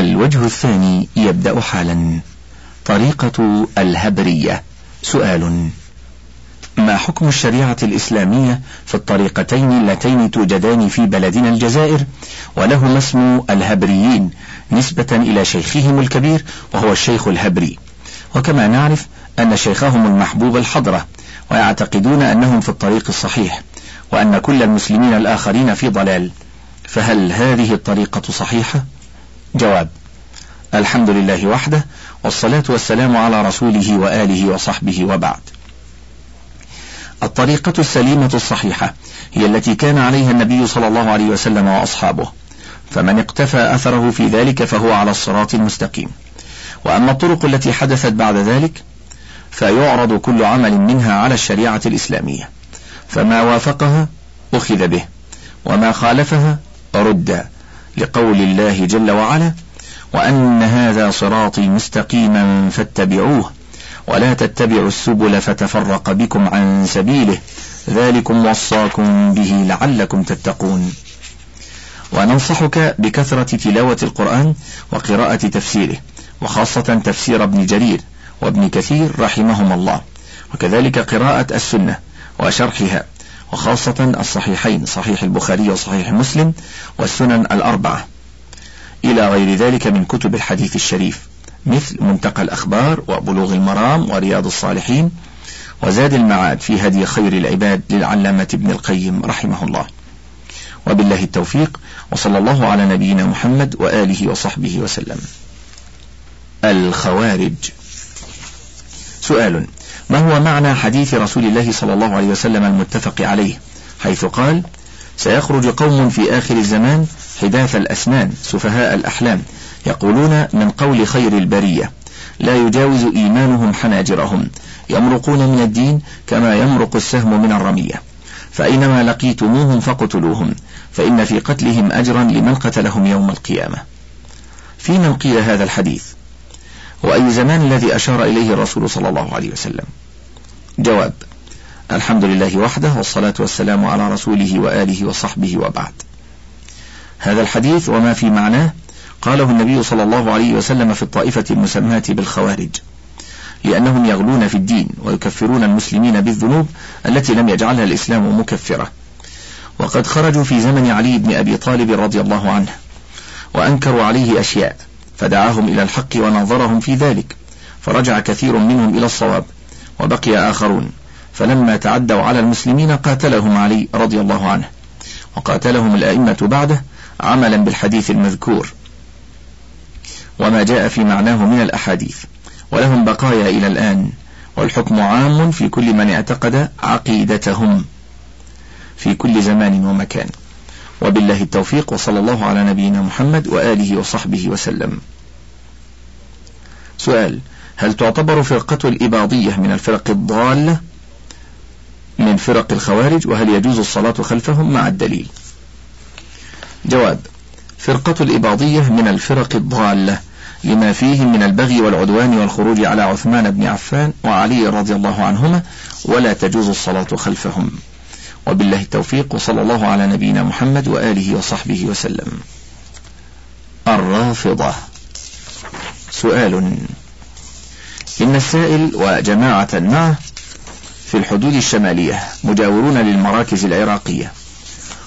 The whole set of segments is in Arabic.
الوجه الثاني يبدأ حالا. طريقة الهبرية. سؤال ما حكم الشريعة الإسلامية في الطريقتين اللتين توجدان في بلدنا الجزائر؟ ولهما اسم الهبريين نسبة إلى شيخهم الكبير وهو الشيخ الهبري. وكما نعرف أن شيخهم المحبوب الحضرة ويعتقدون أنهم في الطريق الصحيح وأن كل المسلمين الآخرين في ضلال. فهل هذه الطريقة صحيحة؟ جواب. الحمد لله وحده والصلاة والسلام على رسوله وآله وصحبه وبعد. الطريقة السليمة الصحيحة هي التي كان عليها النبي صلى الله عليه وسلم وأصحابه فمن اقتفى أثره في ذلك فهو على الصراط المستقيم. وأما الطرق التي حدثت بعد ذلك فيعرض كل عمل منها على الشريعة الإسلامية. فما وافقها أخذ به وما خالفها رد. لقول الله جل وعلا وأن هذا صراطي مستقيما فاتبعوه ولا تتبعوا السبل فتفرق بكم عن سبيله ذلكم وصاكم به لعلكم تتقون. وننصحك بكثرة تلاوة القرآن وقراءة تفسيره وخاصة تفسير ابن جرير وابن كثير رحمهما الله. وكذلك قراءة السنة وشرحها. وخاصة الصحيحين صحيح البخاري وصحيح مسلم والسنن الأربعة. إلى غير ذلك من كتب الحديث الشريف مثل منتقى الأخبار وبلوغ المرام ورياض الصالحين وزاد المعاد في هدي خير العباد للعلامة ابن القيم رحمه الله. وبالله التوفيق وصلى الله على نبينا محمد وآله وصحبه وسلم. الخوارج. سؤال ما هو معنى حديث رسول الله صلى الله عليه وسلم المتفق عليه؟ حيث قال سيخرج قوم في آخر الزمان حداث الأسنان سفهاء الأحلام يقولون من قول خير البرية. لا يجاوز إيمانهم حناجرهم يمرقون من الدين كما يمرق السهم من الرمية. فأينما لقيتموهم فاقتلوهم فإن في قتلهم أجرا لمن قتلهم يوم القيامة. في من قيل هذا الحديث وأي زمان الذي أشار إليه الرسول صلى الله عليه وسلم. جواب الحمد لله وحده والصلاة والسلام على رسوله وآله وصحبه وبعد. هذا الحديث وما في معناه قاله النبي صلى الله عليه وسلم في الطائفة المسماة بالخوارج لأنهم يغلون في الدين ويكفرون المسلمين بالذنوب التي لم يجعلها الإسلام مكفرة. وقد خرجوا في زمن علي بن أبي طالب رضي الله عنه وأنكروا عليه أشياء. فدعاهم إلى الحق ونظرهم في ذلك. فرجع كثير منهم إلى الصواب وبقي آخرون. فلما تعدوا على المسلمين قاتلهم علي رضي الله عنه. وقاتلهم الأئمة بعده عملا بالحديث المذكور. وما جاء في معناه من الأحاديث. ولهم بقايا إلى الآن والحكم عام في كل من اعتقد عقيدتهم في كل زمان ومكان. وبالله التوفيق وصلى الله على نبينا محمد وآله وصحبه وسلم. سؤال هل تعتبر فرقة الإباضية من الفرق الضالة من فرق الخوارج؟ وهل يجوز الصلاة خلفهم؟ مع الدليل. جواب فرقة الإباضية من الفرق الضالة لما فيه من البغي والعدوان والخروج على عثمان بن عفان وعلي رضي الله عنهما ولا تجوز الصلاة خلفهم. وبالله التوفيق وصلى الله على نبينا محمد وآله وصحبه وسلم. الرافضة. سؤال. إن السائل وجماعة معه في الحدود الشمالية مجاورون للمراكز العراقية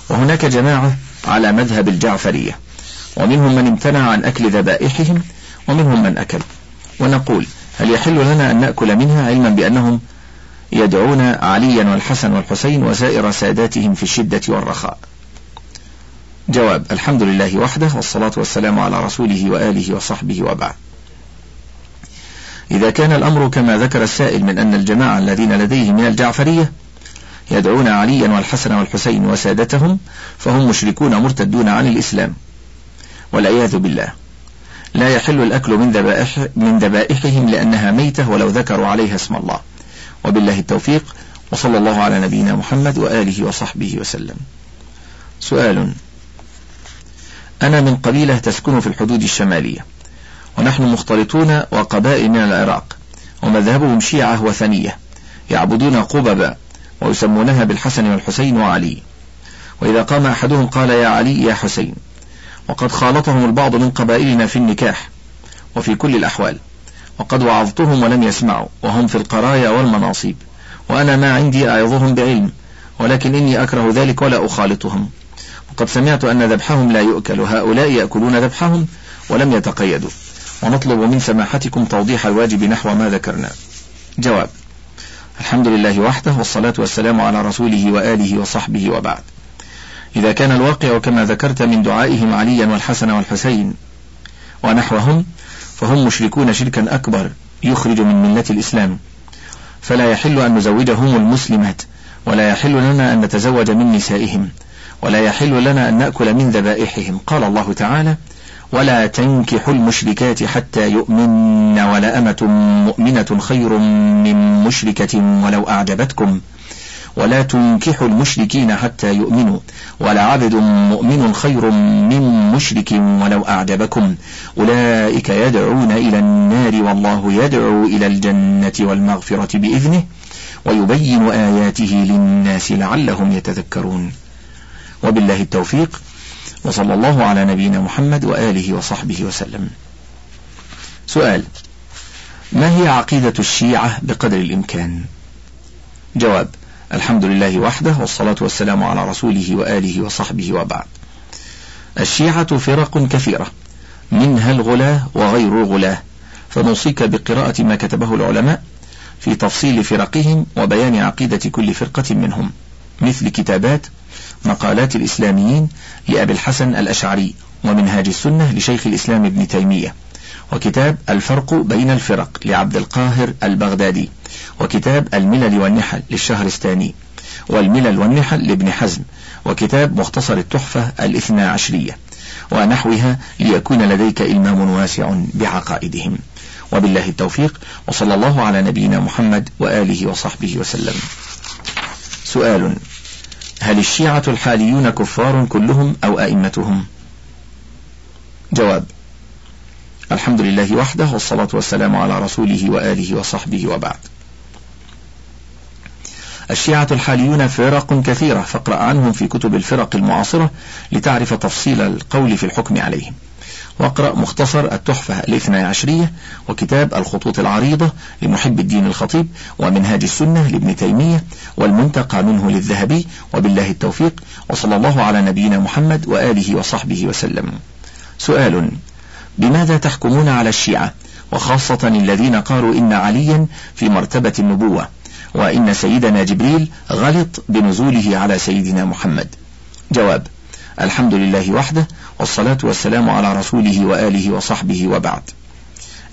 وهناك جماعة على مذهب الجعفرية ومنهم من امتنع عن أكل ذبائحهم ومنهم من أكل. ونقول هل يحل لنا أن نأكل منها علما بأنهم يدعون عليا والحسن والحسين وسائر ساداتهم في الشدة والرخاء. جواب الحمد لله وحده والصلاة والسلام على رسوله وآله وصحبه وبعد. إذا كان الأمر كما ذكر السائل من أن الجماعة الذين لديه من الجعفرية يدعون عليا والحسن والحسين وسادتهم فهم مشركون مرتدون عن الإسلام. والعياذ بالله. لا يحل الأكل من ذبائح من ذبائحهم لأنها ميتة ولو ذكروا عليها اسم الله. وبالله التوفيق وصلى الله على نبينا محمد وآله وصحبه وسلم. سؤال. أنا من قبيلة تسكن في الحدود الشمالية ونحن مختلطون وقبائل من العراق ومذهبهم شيعة وثنية يعبدون قببا ويسمونها بالحسن والحسين وعلي. وإذا قام أحدهم قال يا علي يا حسين وقد خالطهم البعض من قبائلنا في النكاح وفي كل الأحوال. وقد وعظتهم ولم يسمعوا وهم في القرايا والمناصب وأنا ما عندي أعظهم بعلم ولكن إني أكره ذلك ولا أخالطهم. وقد سمعت أن ذبحهم لا يؤكل هؤلاء يأكلون ذبحهم ولم يتقيدوا. ونطلب من سماحتكم توضيح الواجب نحو ما ذكرنا. جواب الحمد لله وحده والصلاة والسلام على رسوله وآله وصحبه وبعد. إذا كان الواقع كما ذكرت من دعائهم عليا والحسن والحسين ونحوهم فهم مشركون شركا أكبر يخرج من ملة الإسلام. فلا يحل أن نزوجهم المسلمات ولا يحل لنا أن نتزوج من نسائهم ولا يحل لنا أن نأكل من ذبائحهم. قال الله تعالى ولا تنكحوا المشركات حتى يؤمن ولا أمة مؤمنة خير من مشركة ولو أعجبتكم. ولا تنكحوا المشركين حتى يؤمنوا ولا عبد مؤمن خير من مشرك ولو أعجبكم. أولئك يدعون إلى النار والله يدعو إلى الجنة والمغفرة بإذنه ويبين آياته للناس لعلهم يتذكرون. وبالله التوفيق وصلى الله على نبينا محمد وآله وصحبه وسلم. سؤال ما هي عقيدة الشيعة بقدر الإمكان؟ جواب الحمد لله وحده والصلاة والسلام على رسوله وآله وصحبه وبعد. الشيعة فرق كثيرة منها الغلاة وغير الغلاة. فنوصيك بقراءة ما كتبه العلماء في تفصيل فرقهم وبيان عقيدة كل فرقة منهم مثل كتابات مقالات الإسلاميين لأبي الحسن الأشعري ومنهاج السنة لشيخ الإسلام ابن تيمية وكتاب الفرق بين الفرق لعبد القاهر البغدادي. وكتاب الملل والنحل للشهرستاني والملل والنحل لابن حزم وكتاب مختصر التحفة الاثنى عشرية ونحوها ليكون لديك إلمام واسع بعقائدهم. وبالله التوفيق وصلى الله على نبينا محمد وآله وصحبه وسلم. سؤال هل الشيعة الحاليون كفار كلهم أو أئمتهم؟ جواب الحمد لله وحده والصلاة والسلام على رسوله وآله وصحبه وبعد. الشيعة الحاليون فرق كثيرة فاقرأ عنهم في كتب الفرق المعاصرة لتعرف تفصيل القول في الحكم عليهم. واقرأ مختصر التحفة الاثنى عشرية وكتاب الخطوط العريضة لمحب الدين الخطيب ومنهاج السنة لابن تيمية والمنتقى منه للذهبي وبالله التوفيق وصلى الله على نبينا محمد وآله وصحبه وسلم. سؤال بماذا تحكمون على الشيعة؟ وخاصة الذين قالوا إن عليا في مرتبة النبوة. وإن سيدنا جبريل غلط بنزوله على سيدنا محمد. جواب الحمد لله وحده والصلاة والسلام على رسوله وآله وصحبه وبعد.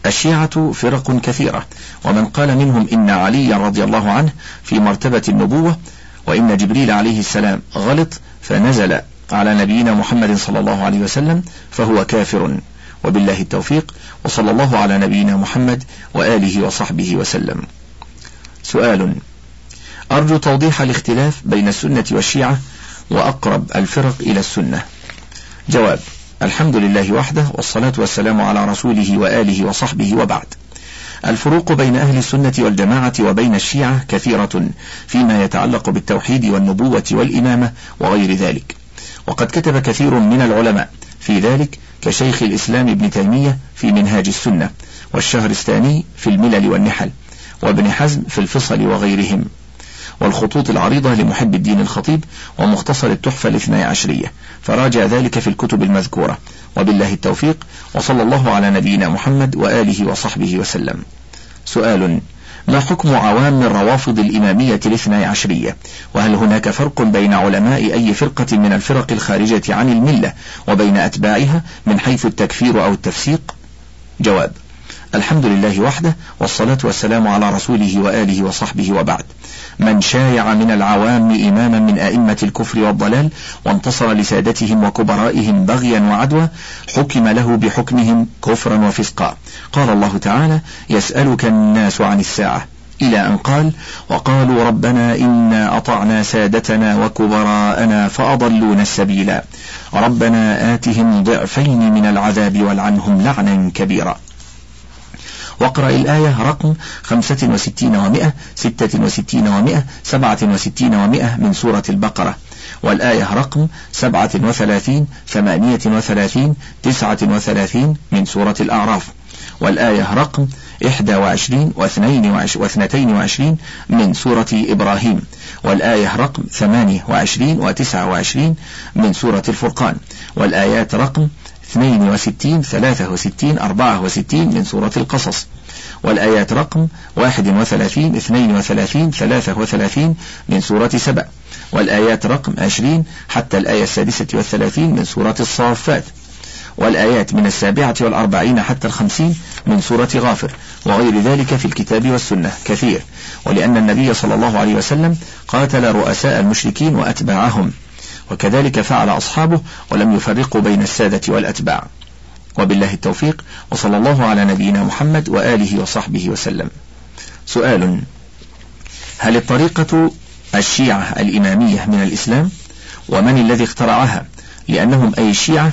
الشيعة فرق كثيرة ومن قال منهم إن علي رضي الله عنه في مرتبة النبوة وإن جبريل عليه السلام غلط فنزل على نبينا محمد صلى الله عليه وسلم فهو كافر. وبالله التوفيق وصلى الله على نبينا محمد وآله وصحبه وسلم. سؤال. أرجو توضيح الاختلاف بين السنة والشيعة وأقرب الفرق إلى السنة. جواب الحمد لله وحده والصلاة والسلام على رسوله وآله وصحبه وبعد. الفروق بين أهل السنة والجماعة وبين الشيعة كثيرة فيما يتعلق بالتوحيد والنبوة والإمامة وغير ذلك. وقد كتب كثير من العلماء في ذلك كشيخ الإسلام ابن تيمية في منهاج السنة والشهرستاني في الملل والنحل. وابن حزم في الفصل وغيرهم. والخطوط العريضة لمحب الدين الخطيب ومختصر التحفة الاثنى عشرية. فراجع ذلك في الكتب المذكورة. وبالله التوفيق وصلى الله على نبينا محمد وآله وصحبه وسلم. سؤال ما حكم عوام الروافض الإمامية الاثنى عشرية؟ وهل هناك فرق بين علماء أي فرقة من الفرق الخارجة عن الملة وبين أتباعها من حيث التكفير أو التفسيق؟ جواب الحمد لله وحده والصلاة والسلام على رسوله وآله وصحبه وبعد. من شايع من العوام إماما من أئمة الكفر والضلال وانتصر لسادتهم وكبرائهم بغيا وعدوى حكم له بحكمهم كفرا وفسقا. قال الله تعالى يسألك الناس عن الساعة. إلى أن قال وقالوا ربنا إنا أطعنا سادتنا وكبراءنا فأضلونا السبيلا. ربنا آتهم ضعفين من العذاب والعنهم لعنا كبيرا. واقرأ الآية رقم خمسة وستين ومائة ستة وستين ومائة سبعة وستين ومائة من سورة البقرة. والآية رقم سبعة وثلاثين ثمانية وثلاثين تسعة وثلاثين من سورة الأعراف. والآية رقم إحدى وعشرين واثنين واثنتين وعشرين من سورة إبراهيم. والآية رقم ثمانية وعشرين وتسعة وعشرين من سورة الفرقان. والآيات رقم اثنين وستين ثلاثة وستين أربعة وستين من سورة القصص. والآيات رقم واحد وثلاثين اثنين وثلاثين ثلاثة وثلاثين من سورة سبع والآيات رقم عشرين حتى الآية السادسة والثلاثين من سورة الصافات. والآيات من السابعة والأربعين حتى الخمسين من سورة غافر. وغير ذلك في الكتاب والسنة كثير. ولأن النبي صلى الله عليه وسلم قاتل رؤساء المشركين وأتباعهم. وكذلك فعل أصحابه ولم يفرقوا بين السادة والأتباع. وبالله التوفيق وصلى الله على نبينا محمد وآله وصحبه وسلم. سؤال هل الطريقة الشيعة الإمامية من الإسلام؟ ومن الذي اخترعها؟ لأنهم أي الشيعة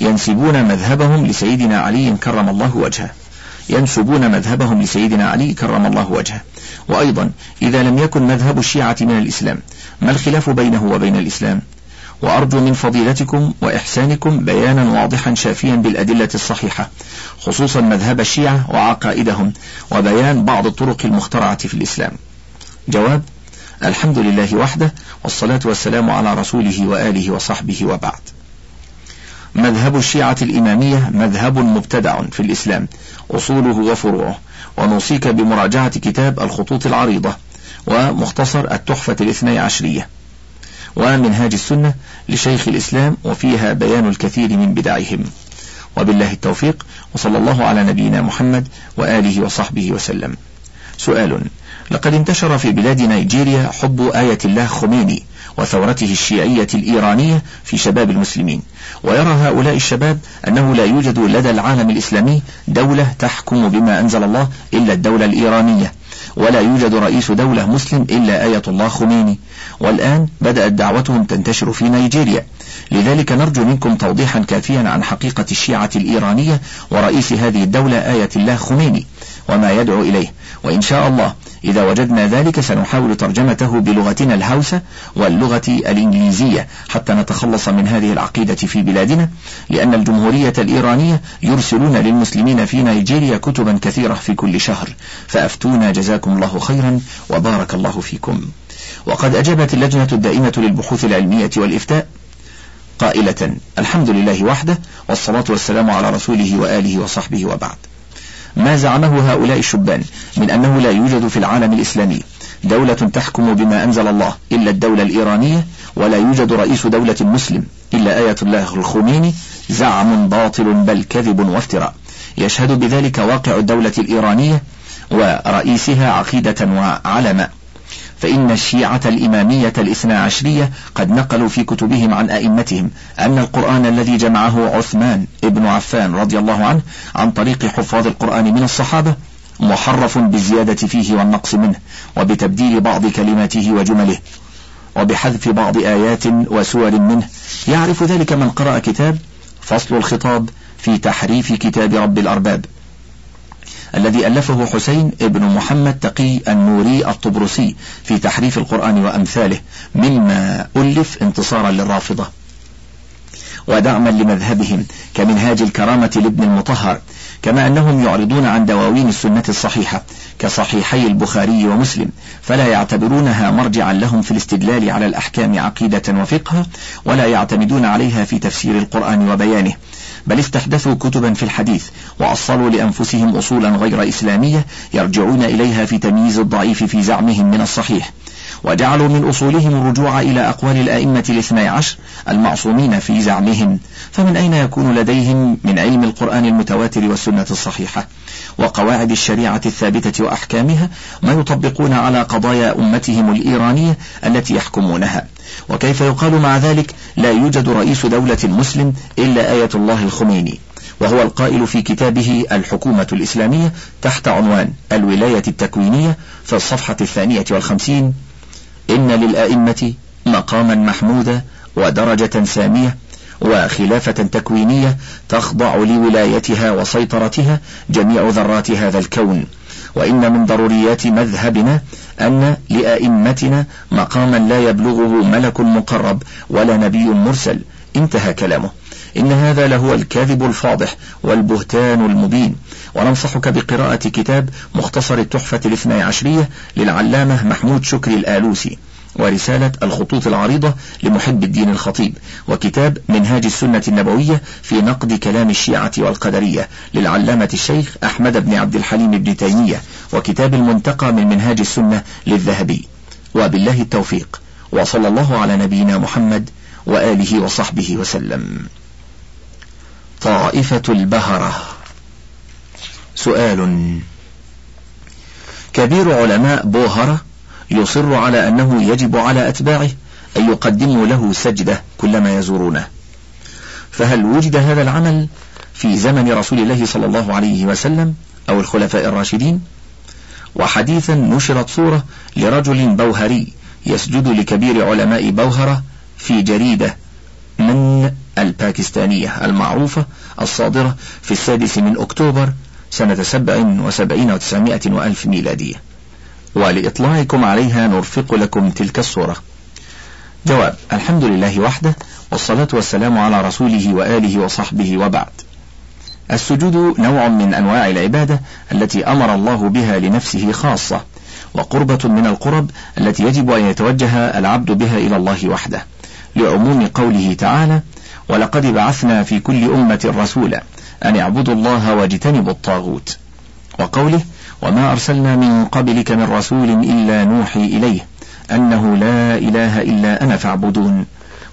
ينسبون مذهبهم لسيدنا علي كرم الله وجهه. ينسبون مذهبهم لسيدنا علي كرم الله وجهه. وأيضا إذا لم يكن مذهب الشيعة من الإسلام ما الخلاف بينه وبين الإسلام؟ وأرجو من فضيلتكم وإحسانكم بيانا واضحا شافيا بالأدلة الصحيحة خصوصا مذهب الشيعة وعقائدهم وبيان بعض الطرق المخترعة في الإسلام. جواب الحمد لله وحده والصلاة والسلام على رسوله وآله وصحبه وبعد. مذهب الشيعة الإمامية مذهب مبتدع في الإسلام أصوله وفروعه ونوصيك بمراجعة كتاب الخطوط العريضة ومختصر التحفة الاثني عشرية. ومنهاج السنة لشيخ الإسلام وفيها بيان الكثير من بدعهم. وبالله التوفيق وصلى الله على نبينا محمد وآله وصحبه وسلم. سؤال لقد انتشر في بلاد نيجيريا حب آية الله خميني وثورته الشيعية الإيرانية في شباب المسلمين ويرى هؤلاء الشباب أنه لا يوجد لدى العالم الإسلامي دولة تحكم بما أنزل الله إلا الدولة الإيرانية ولا يوجد رئيس دولة مسلم إلا آية الله خميني. والآن بدأت دعوتهم تنتشر في نيجيريا. لذلك نرجو منكم توضيحا كافيا عن حقيقة الشيعة الإيرانية ورئيس هذه الدولة آية الله خميني وما يدعو إليه. وإن شاء الله إذا وجدنا ذلك سنحاول ترجمته بلغتنا الهوسة واللغة الإنجليزية حتى نتخلص من هذه العقيدة في بلادنا لأن الجمهورية الإيرانية يرسلون للمسلمين في نيجيريا كتبا كثيرة في كل شهر. فأفتونا جزاكم الله خيرا وبارك الله فيكم. وقد أجابت اللجنة الدائمة للبحوث العلمية والإفتاء قائلة الحمد لله وحده والصلاة والسلام على رسوله وآله وصحبه وبعد. ما زعمه هؤلاء الشبان من أنه لا يوجد في العالم الإسلامي دولة تحكم بما أنزل الله إلا الدولة الإيرانية ولا يوجد رئيس دولة مسلم إلا آية الله الخميني زعم باطل بل كذب وافتراء. يشهد بذلك واقع الدولة الإيرانية ورئيسها عقيدة وعلما فإن الشيعة الإمامية الإثنى عشرية قد نقلوا في كتبهم عن أئمتهم أن القرآن الذي جمعه عثمان ابن عفان رضي الله عنه عن طريق حفاظ القرآن من الصحابة محرف بالزيادة فيه والنقص منه وبتبديل بعض كلماته وجمله وبحذف بعض آيات وسور منه. يعرف ذلك من قرأ كتاب فصل الخطاب في تحريف كتاب رب الأرباب. الذي ألفه حسين ابن محمد تقي النوري الطبرسي في تحريف القرآن وأمثاله مما ألف انتصارا للرافضة. ودعما لمذهبهم كمنهاج الكرامة لابن المطهر كما أنهم يعرضون عن دواوين السنة الصحيحة كصحيحي البخاري ومسلم فلا يعتبرونها مرجعا لهم في الاستدلال على الأحكام عقيدة وفقها ولا يعتمدون عليها في تفسير القرآن وبيانه. بل استحدثوا كتبا في الحديث وأصلوا لأنفسهم أصولا غير إسلامية يرجعون إليها في تمييز الضعيف في زعمهم من الصحيح. وجعلوا من أصولهم الرجوع إلى أقوال الآئمة الاثني عشر المعصومين في زعمهم. فمن أين يكون لديهم من علم القرآن المتواتر والسنة الصحيحة؟ وقواعد الشريعة الثابتة وأحكامها ما يطبقون على قضايا أمتهم الإيرانية التي يحكمونها. وكيف يقال مع ذلك لا يوجد رئيس دولة مسلم إلا آية الله الخميني. وهو القائل في كتابه الحكومة الإسلامية تحت عنوان الولاية التكوينية في الصفحة الثانية والخمسين إن للأئمة مقاما محمودا ودرجة سامية وخلافة تكوينية تخضع لولايتها وسيطرتها جميع ذرات هذا الكون. وإن من ضروريات مذهبنا أن لأئمتنا مقاما لا يبلغه ملك مقرب ولا نبي مرسل. انتهى كلامه. إن هذا لهو الكاذب الفاضح والبهتان المبين. وننصحك بقراءة كتاب مختصر التحفة الاثنى عشرية للعلامة محمود شكري الآلوسي ورسالة الخطوط العريضة لمحب الدين الخطيب وكتاب منهاج السنة النبوية في نقد كلام الشيعة والقدرية للعلامة الشيخ أحمد بن عبد الحليم بن تيمية وكتاب المنتقى من منهاج السنة للذهبي. وبالله التوفيق وصلى الله على نبينا محمد وآله وصحبه وسلم. طائفة البهرة سؤال. كبير علماء بوهرة يصر على أنه يجب على أتباعه أن يقدموا له سجدة كلما يزورونه. فهل وجد هذا العمل في زمن رسول الله صلى الله عليه وسلم أو الخلفاء الراشدين؟ وحديثا نشرت صورة لرجل بوهري يسجد لكبير علماء بوهرة في جريدة من الباكستانية المعروفة الصادرة في السادس من أكتوبر سنة سبع وسبعين وتسعمائة وألف ميلادية. ولإطلاعكم عليها نرفق لكم تلك الصورة. جواب الحمد لله وحده والصلاة والسلام على رسوله وآله وصحبه وبعد. السجود نوع من أنواع العبادة التي أمر الله بها لنفسه خاصة وقربة من القرب التي يجب أن يتوجه العبد بها إلى الله وحده لعموم قوله تعالى ولقد بعثنا في كل أمة رسولا أن اعبدوا الله واجتنبوا الطاغوت. وقوله وما أرسلنا من قبلك من رسول إلا نوحي إليه أنه لا إله إلا أنا فاعبدون.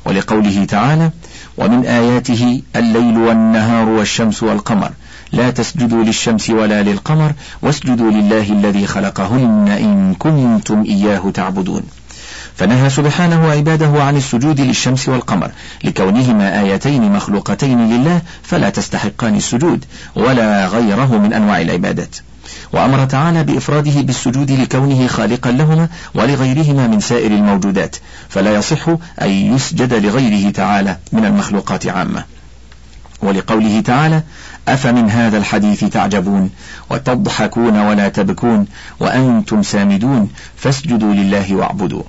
ولقوله تعالى ومن آياته الليل والنهار والشمس والقمر. لا تسجدوا للشمس ولا للقمر واسجدوا لله الذي خلقهن إن كنتم إياه تعبدون. فنهى سبحانه عباده عن السجود للشمس والقمر لكونهما آيتين مخلوقتين لله فلا تستحقان السجود ولا غيره من أنواع العبادات. وأمر تعالى بإفراده بالسجود لكونه خالقا لهما ولغيرهما من سائر الموجودات فلا يصح أن يسجد لغيره تعالى من المخلوقات عامة. ولقوله تعالى أفمن هذا الحديث تعجبون وتضحكون ولا تبكون وأنتم سامدون فاسجدوا لله واعبدوا.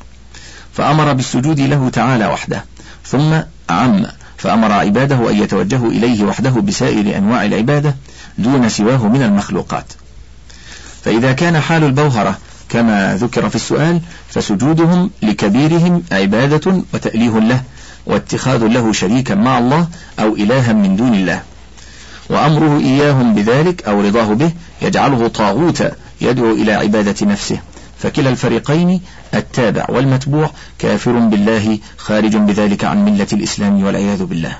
فأمر بالسجود له تعالى وحده ثم عم فأمر عباده أن يتوجهوا إليه وحده بسائر أنواع العبادة دون سواه من المخلوقات. فإذا كان حال البوهرة كما ذكر في السؤال فسجودهم لكبيرهم عبادة وتأليه له واتخاذ له شريكا مع الله أو إلها من دون الله. وأمره إياهم بذلك أو رضاه به يجعله طاغوتا يدعو إلى عبادة نفسه. فكلا الفريقين التابع والمتبوع كافر بالله خارج بذلك عن ملة الإسلام والعياذ بالله.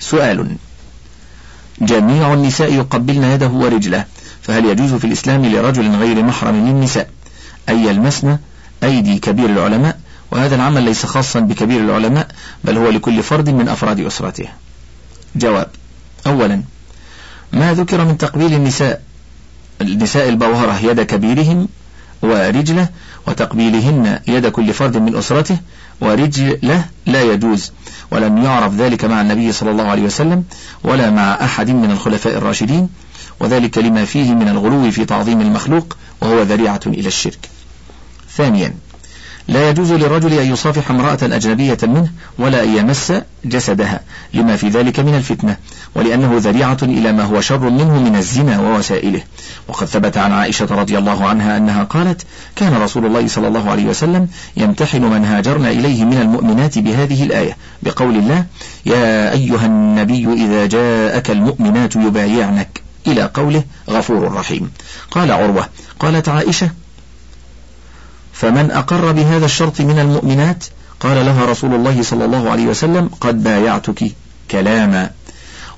سؤال جميع النساء يقبلن يده ورجله فهل يجوز في الإسلام لرجل غير محرم للنساء أن يلمسن أيدي كبير العلماء؟ وهذا العمل ليس خاصا بكبير العلماء بل هو لكل فرد من أفراد أسرته. جواب أولا ما ذكر من تقبيل النساء النساء البوهرة يد كبيرهم؟ ورجله وتقبيلهن يد كل فرد من أسرته ورجله لا يجوز. ولم يعرف ذلك مع النبي صلى الله عليه وسلم ولا مع أحد من الخلفاء الراشدين وذلك لما فيه من الغلو في تعظيم المخلوق وهو ذريعة إلى الشرك. ثانيا لا يجوز للرجل أن يصافح امرأة أجنبية منه ولا أن يمس جسدها لما في ذلك من الفتنة ولأنه ذريعة إلى ما هو شر منه من الزنا ووسائله. وقد ثبت عن عائشة رضي الله عنها أنها قالت كان رسول الله صلى الله عليه وسلم يمتحن من هاجرنا إليه من المؤمنات بهذه الآية بقول الله يا أيها النبي إذا جاءك المؤمنات يبايعنك إلى قوله غفور رحيم قال عروة قالت عائشة فمن أقر بهذا الشرط من المؤمنات؟ قال لها رسول الله صلى الله عليه وسلم قد بايعتك كلاما.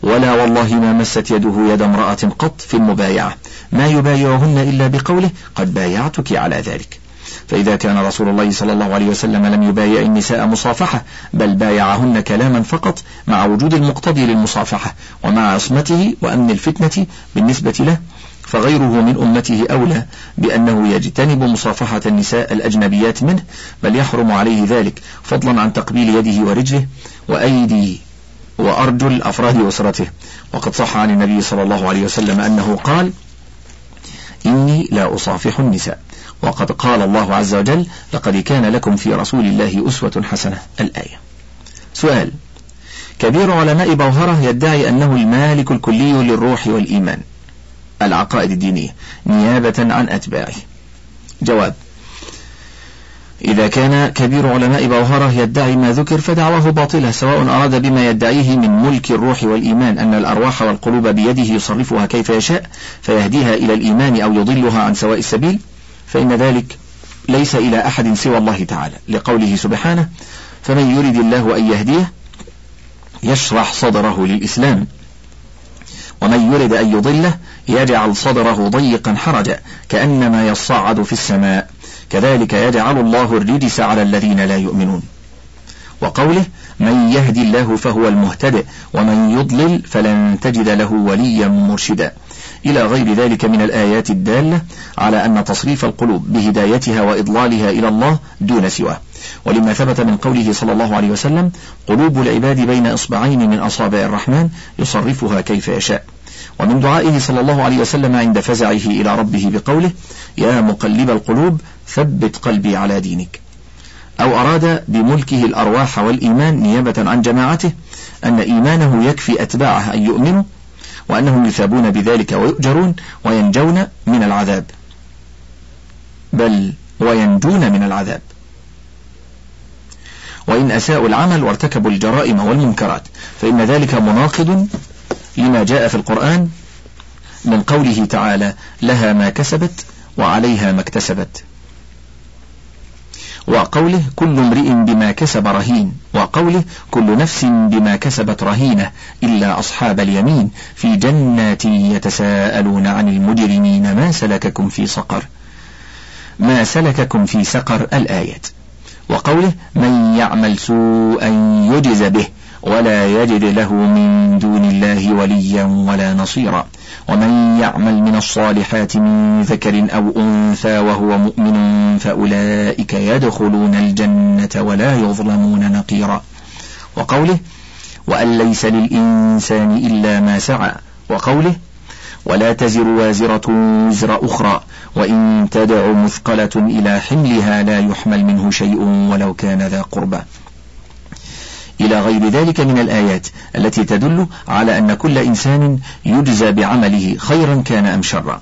ولا والله ما مست يده يد امرأة قط في المبايعة. ما يبايعهن إلا بقوله قد بايعتك على ذلك. فإذا كان رسول الله صلى الله عليه وسلم لم يبايع النساء مصافحة بل بايعهن كلاما فقط مع وجود المقتضي للمصافحة ومع عصمته وأمن الفتنة بالنسبة له فغيره من أمته أولى بأنه يجتنب مصافحة النساء الأجنبيات منه بل يحرم عليه ذلك فضلا عن تقبيل يده ورجله وأيدي وأرجل أفراد أسرته وقد صح عن النبي صلى الله عليه وسلم أنه قال إني لا أصافح النساء. وقد قال الله عز وجل لقد كان لكم في رسول الله أسوة حسنة. الآية. سؤال كبير علماء بوهرة يدعي أنه المالك الكلي للروح والإيمان. العقائد الدينية نيابة عن أتباعه. جواب إذا كان كبير علماء بوهرة يدعي ما ذكر فدعواه باطلة سواء أراد بما يدعيه من ملك الروح والإيمان أن الأرواح والقلوب بيده يصرفها كيف يشاء فيهديها إلى الإيمان أو يضلها عن سواء السبيل فإن ذلك ليس إلى أحد سوى الله تعالى. لقوله سبحانه فمن يرد الله أن يهديه يشرح صدره للإسلام ومن يرد أن يضله يجعل صدره ضيقا حرجا كأنما يصعد في السماء. كذلك يجعل الله الرجس على الذين لا يؤمنون. وقوله من يهدي الله فهو المهتدئ ومن يضلل فلن تجد له وليا مرشدا. إلى غير ذلك من الآيات الدالة على أن تصريف القلوب بهدايتها وإضلالها إلى الله دون سواه. ولما ثبت من قوله صلى الله عليه وسلم قلوب العباد بين إصبعين من أصابع الرحمن يصرفها كيف يشاء. ومن دعائه صلى الله عليه وسلم عند فزعه إلى ربه بقوله يا مقلب القلوب ثبت قلبي على دينك. أو أراد بملكه الأرواح والإيمان نيابة عن جماعته أن إيمانه يكفي أتباعه أن يؤمنوا وأنهم يثابون بذلك ويؤجرون وينجون من العذاب. بل وينجون من العذاب. وإن أساءوا العمل وارتكبوا الجرائم والمنكرات فإن ذلك مناقض لما جاء في القرآن من قوله تعالى لها ما كسبت وعليها ما اكتسبت. وقوله كل امرئ بما كسب رهين. وقوله كل نفس بما كسبت رهينة إلا أصحاب اليمين في جنات يتساءلون عن المجرمين ما سلككم في سقر. ما سلككم في سقر الآية وقوله من يعمل سوءا يجز به. ولا يجد له من دون الله وليا ولا نصيرا. ومن يعمل من الصالحات من ذكر أو أنثى وهو مؤمن فأولئك يدخلون الجنة ولا يظلمون نقيرا. وقوله وأن ليس للإنسان إلا ما سعى. وقوله ولا تزر وازرة وزر أخرى. وإن تدع مثقلة إلى حملها لا يحمل منه شيء ولو كان ذا قربى. إلى غير ذلك من الآيات التي تدل على أن كل إنسان يجزى بعمله خيرا كان أم شرا.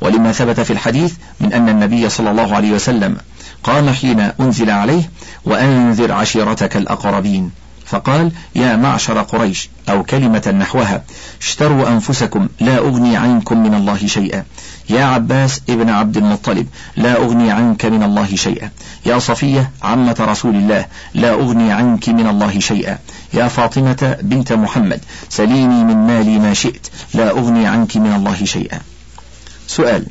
ولما ثبت في الحديث من أن النبي صلى الله عليه وسلم قام حين أنزل عليه وأنذر عشيرتك الأقربين فقال يا معشر قريش أو كلمة نحوها اشتروا أنفسكم لا أغني عنكم من الله شيئا. يا عباس ابن عبد المطلب لا أغني عنك من الله شيئا. يا صفية عمة رسول الله لا أغني عنك من الله شيئا. يا فاطمة بنت محمد سليني من مالي ما شئت لا أغني عنك من الله شيئا. سؤال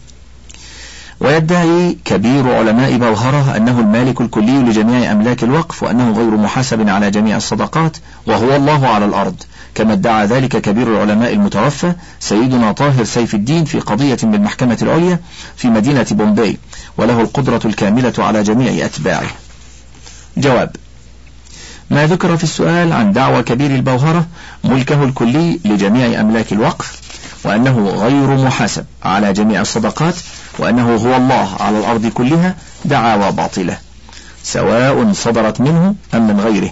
ويدعي كبير علماء بوهرة أنه المالك الكلي لجميع أملاك الوقف وأنه غير محاسب على جميع الصدقات وهو الله على الأرض. كما ادعى ذلك كبير العلماء المتوفى سيدنا طاهر سيف الدين في قضية بالمحكمة العليا في مدينة بومباي وله القدرة الكاملة على جميع أتباعه. جواب ما ذكر في السؤال عن دعوى كبير البوهرة ملكه الكلي لجميع أملاك الوقف وأنه غير محاسب على جميع الصدقات وأنه هو الله على الأرض كلها دعاوى باطلة سواء صدرت منه أم من غيره.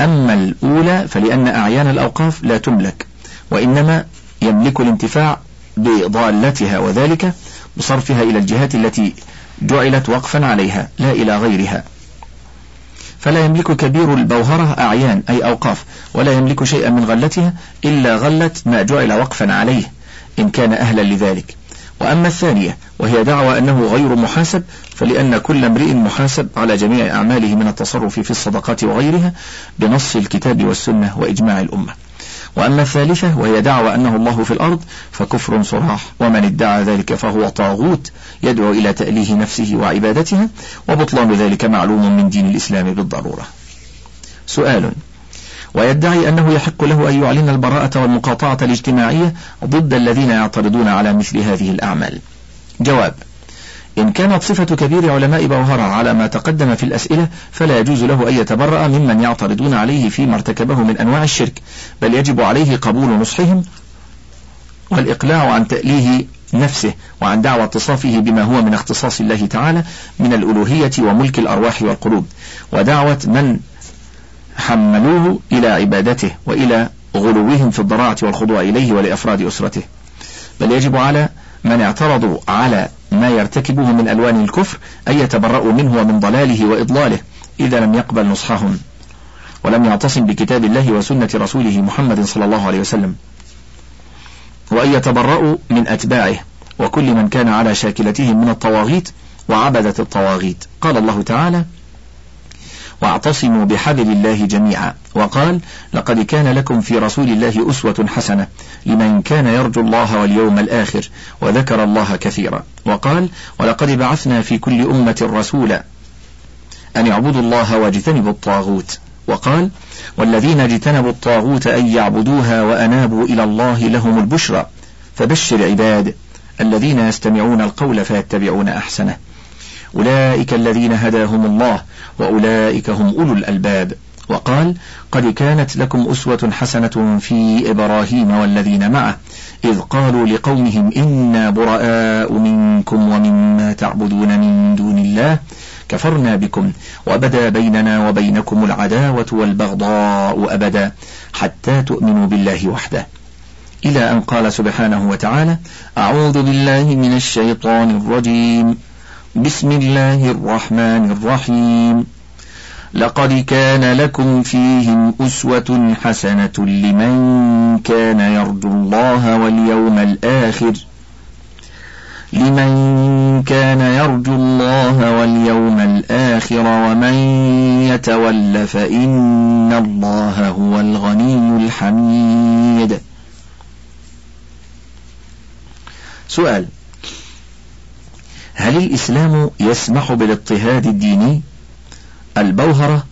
أما الأولى فلأن أعيان الأوقاف لا تملك وإنما يملك الانتفاع بضالتها وذلك بصرفها إلى الجهات التي جعلت وقفا عليها لا إلى غيرها. فلا يملك كبير البوهرة أعيان أي أوقاف ولا يملك شيئا من غلتها إلا غلة ما جعل وقفا عليه إن كان أهلا لذلك. وأما الثانية وهي دعوى أنه غير محاسب فلأن كل امرئ محاسب على جميع أعماله من التصرف في الصدقات وغيرها بنص الكتاب والسنة وإجماع الأمة. وأما الثالثة وهي دعوى أنه الله في الأرض فكفر صراح. ومن ادعى ذلك فهو طاغوت يدعو إلى تأليه نفسه وعبادتها وبطلان ذلك معلوم من دين الإسلام بالضرورة. سؤال ويدعي أنه يحق له أن يعلن البراءة والمقاطعة الاجتماعية ضد الذين يعترضون على مثل هذه الأعمال؟ جواب إن كانت صفة كبير علماء بوهرة على ما تقدم في الأسئلة فلا يجوز له أن يتبرأ ممن يعترضون عليه فيما ارتكبه من أنواع الشرك بل يجب عليه قبول نصحهم والإقلاع عن تأليه نفسه وعن دعوى اتصافه بما هو من اختصاص الله تعالى من الألوهية وملك الأرواح والقلوب ودعوة من حملوه إلى عبادته وإلى غلوهم في الضراعة والخضوع إليه ولأفراد أسرته. بل يجب على من اعترضوا على ما يرتكبه من ألوان الكفر أن يتبرأوا منه ومن ضلاله وإضلاله إذا لم يقبل نصحهم ولم يعتصم بكتاب الله وسنة رسوله محمد صلى الله عليه وسلم. وأن يتبرأوا من أتباعه وكل من كان على شاكلتهم من الطواغيت وعبدة الطواغيت. قال الله تعالى واعتصموا بحبل الله جميعا. وقال لقد كان لكم في رسول الله أسوة حسنة لمن كان يرجو الله واليوم الآخر وذكر الله كثيرا. وقال ولقد بعثنا في كل أمة رسولا أن يعبدوا الله واجتنبوا الطاغوت. وقال والذين اجتنبوا الطاغوت أن يعبدوها وأنابوا إلى الله لهم البشرى فبشر عباد الذين يستمعون القول فيتبعون أحسنه. أولئك الذين هداهم الله وأولئك هم أولو الألباب. وقال قد كانت لكم أسوة حسنة في إبراهيم والذين معه إذ قالوا لقومهم إنا براء منكم ومما تعبدون من دون الله كفرنا بكم وبدا بيننا وبينكم العداوة والبغضاء أبدا حتى تؤمنوا بالله وحده. إلى أن قال سبحانه وتعالى أعوذ بالله من الشيطان الرجيم. بسم الله الرحمن الرحيم. لقد كان لكم فيهم أسوة حسنة لمن كان يرجو الله واليوم الآخر. لمن كان يرجو الله واليوم الآخر ومن يتول فإن الله هو الغني الحميد. سؤال هل الإسلام يسمح بالاضطهاد الديني؟ البوهرة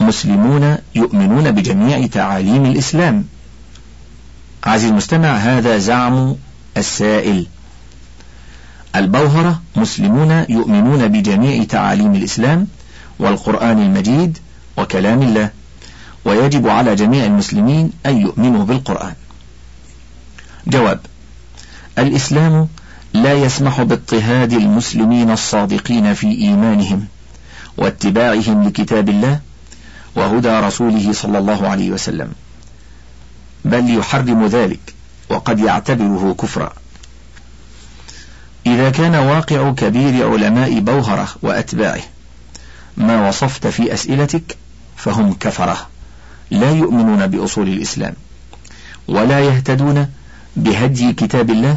مسلمون يؤمنون بجميع تعاليم الإسلام. عزيزي المستمع هذا زعم السائل. البوهرة مسلمون يؤمنون بجميع تعاليم الإسلام والقرآن المجيد وكلام الله ويجب على جميع المسلمين أن يؤمنوا بالقرآن. جواب الإسلام لا يسمح باضطهاد المسلمين الصادقين في إيمانهم واتباعهم لكتاب الله وهدى رسوله صلى الله عليه وسلم. بل يحرم ذلك وقد يعتبره كفرا. إذا كان واقع كبير علماء بوهرة وأتباعه ما وصفت في أسئلتك فهم كفرة لا يؤمنون بأصول الإسلام ولا يهتدون بهدي كتاب الله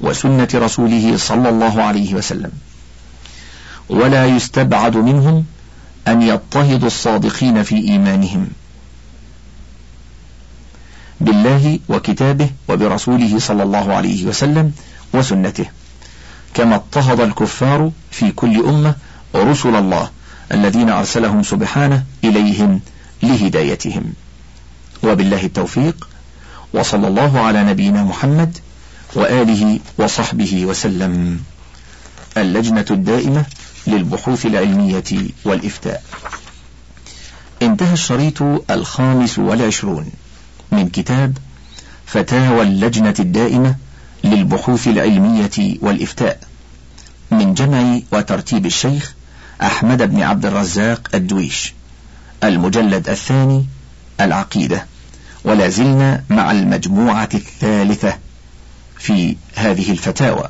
وسنة رسوله صلى الله عليه وسلم. ولا يستبعد منهم أن يضطهدوا الصادقين في إيمانهم. بالله وكتابه وبرسوله صلى الله عليه وسلم وسنته. كما اضطهد الكفار في كل أمة رسل الله الذين أرسلهم سبحانه إليهم لهدايتهم. وبالله التوفيق وصلى الله على نبينا محمد وآله وصحبه وسلم. اللجنة الدائمة للبحوث العلمية والإفتاء. انتهى الشريط الخامس والعشرون من كتاب فتاوى اللجنة الدائمة للبحوث العلمية والإفتاء من جمع وترتيب الشيخ أحمد بن عبد الرزاق الدويش المجلد الثاني العقيدة ولا زلنا مع المجموعة الثالثة في هذه الفتاوى.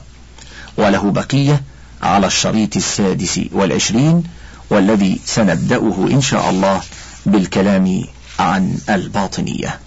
وله بقية على الشريط السادس والعشرين والذي سنبدأه إن شاء الله بالكلام عن الباطنية.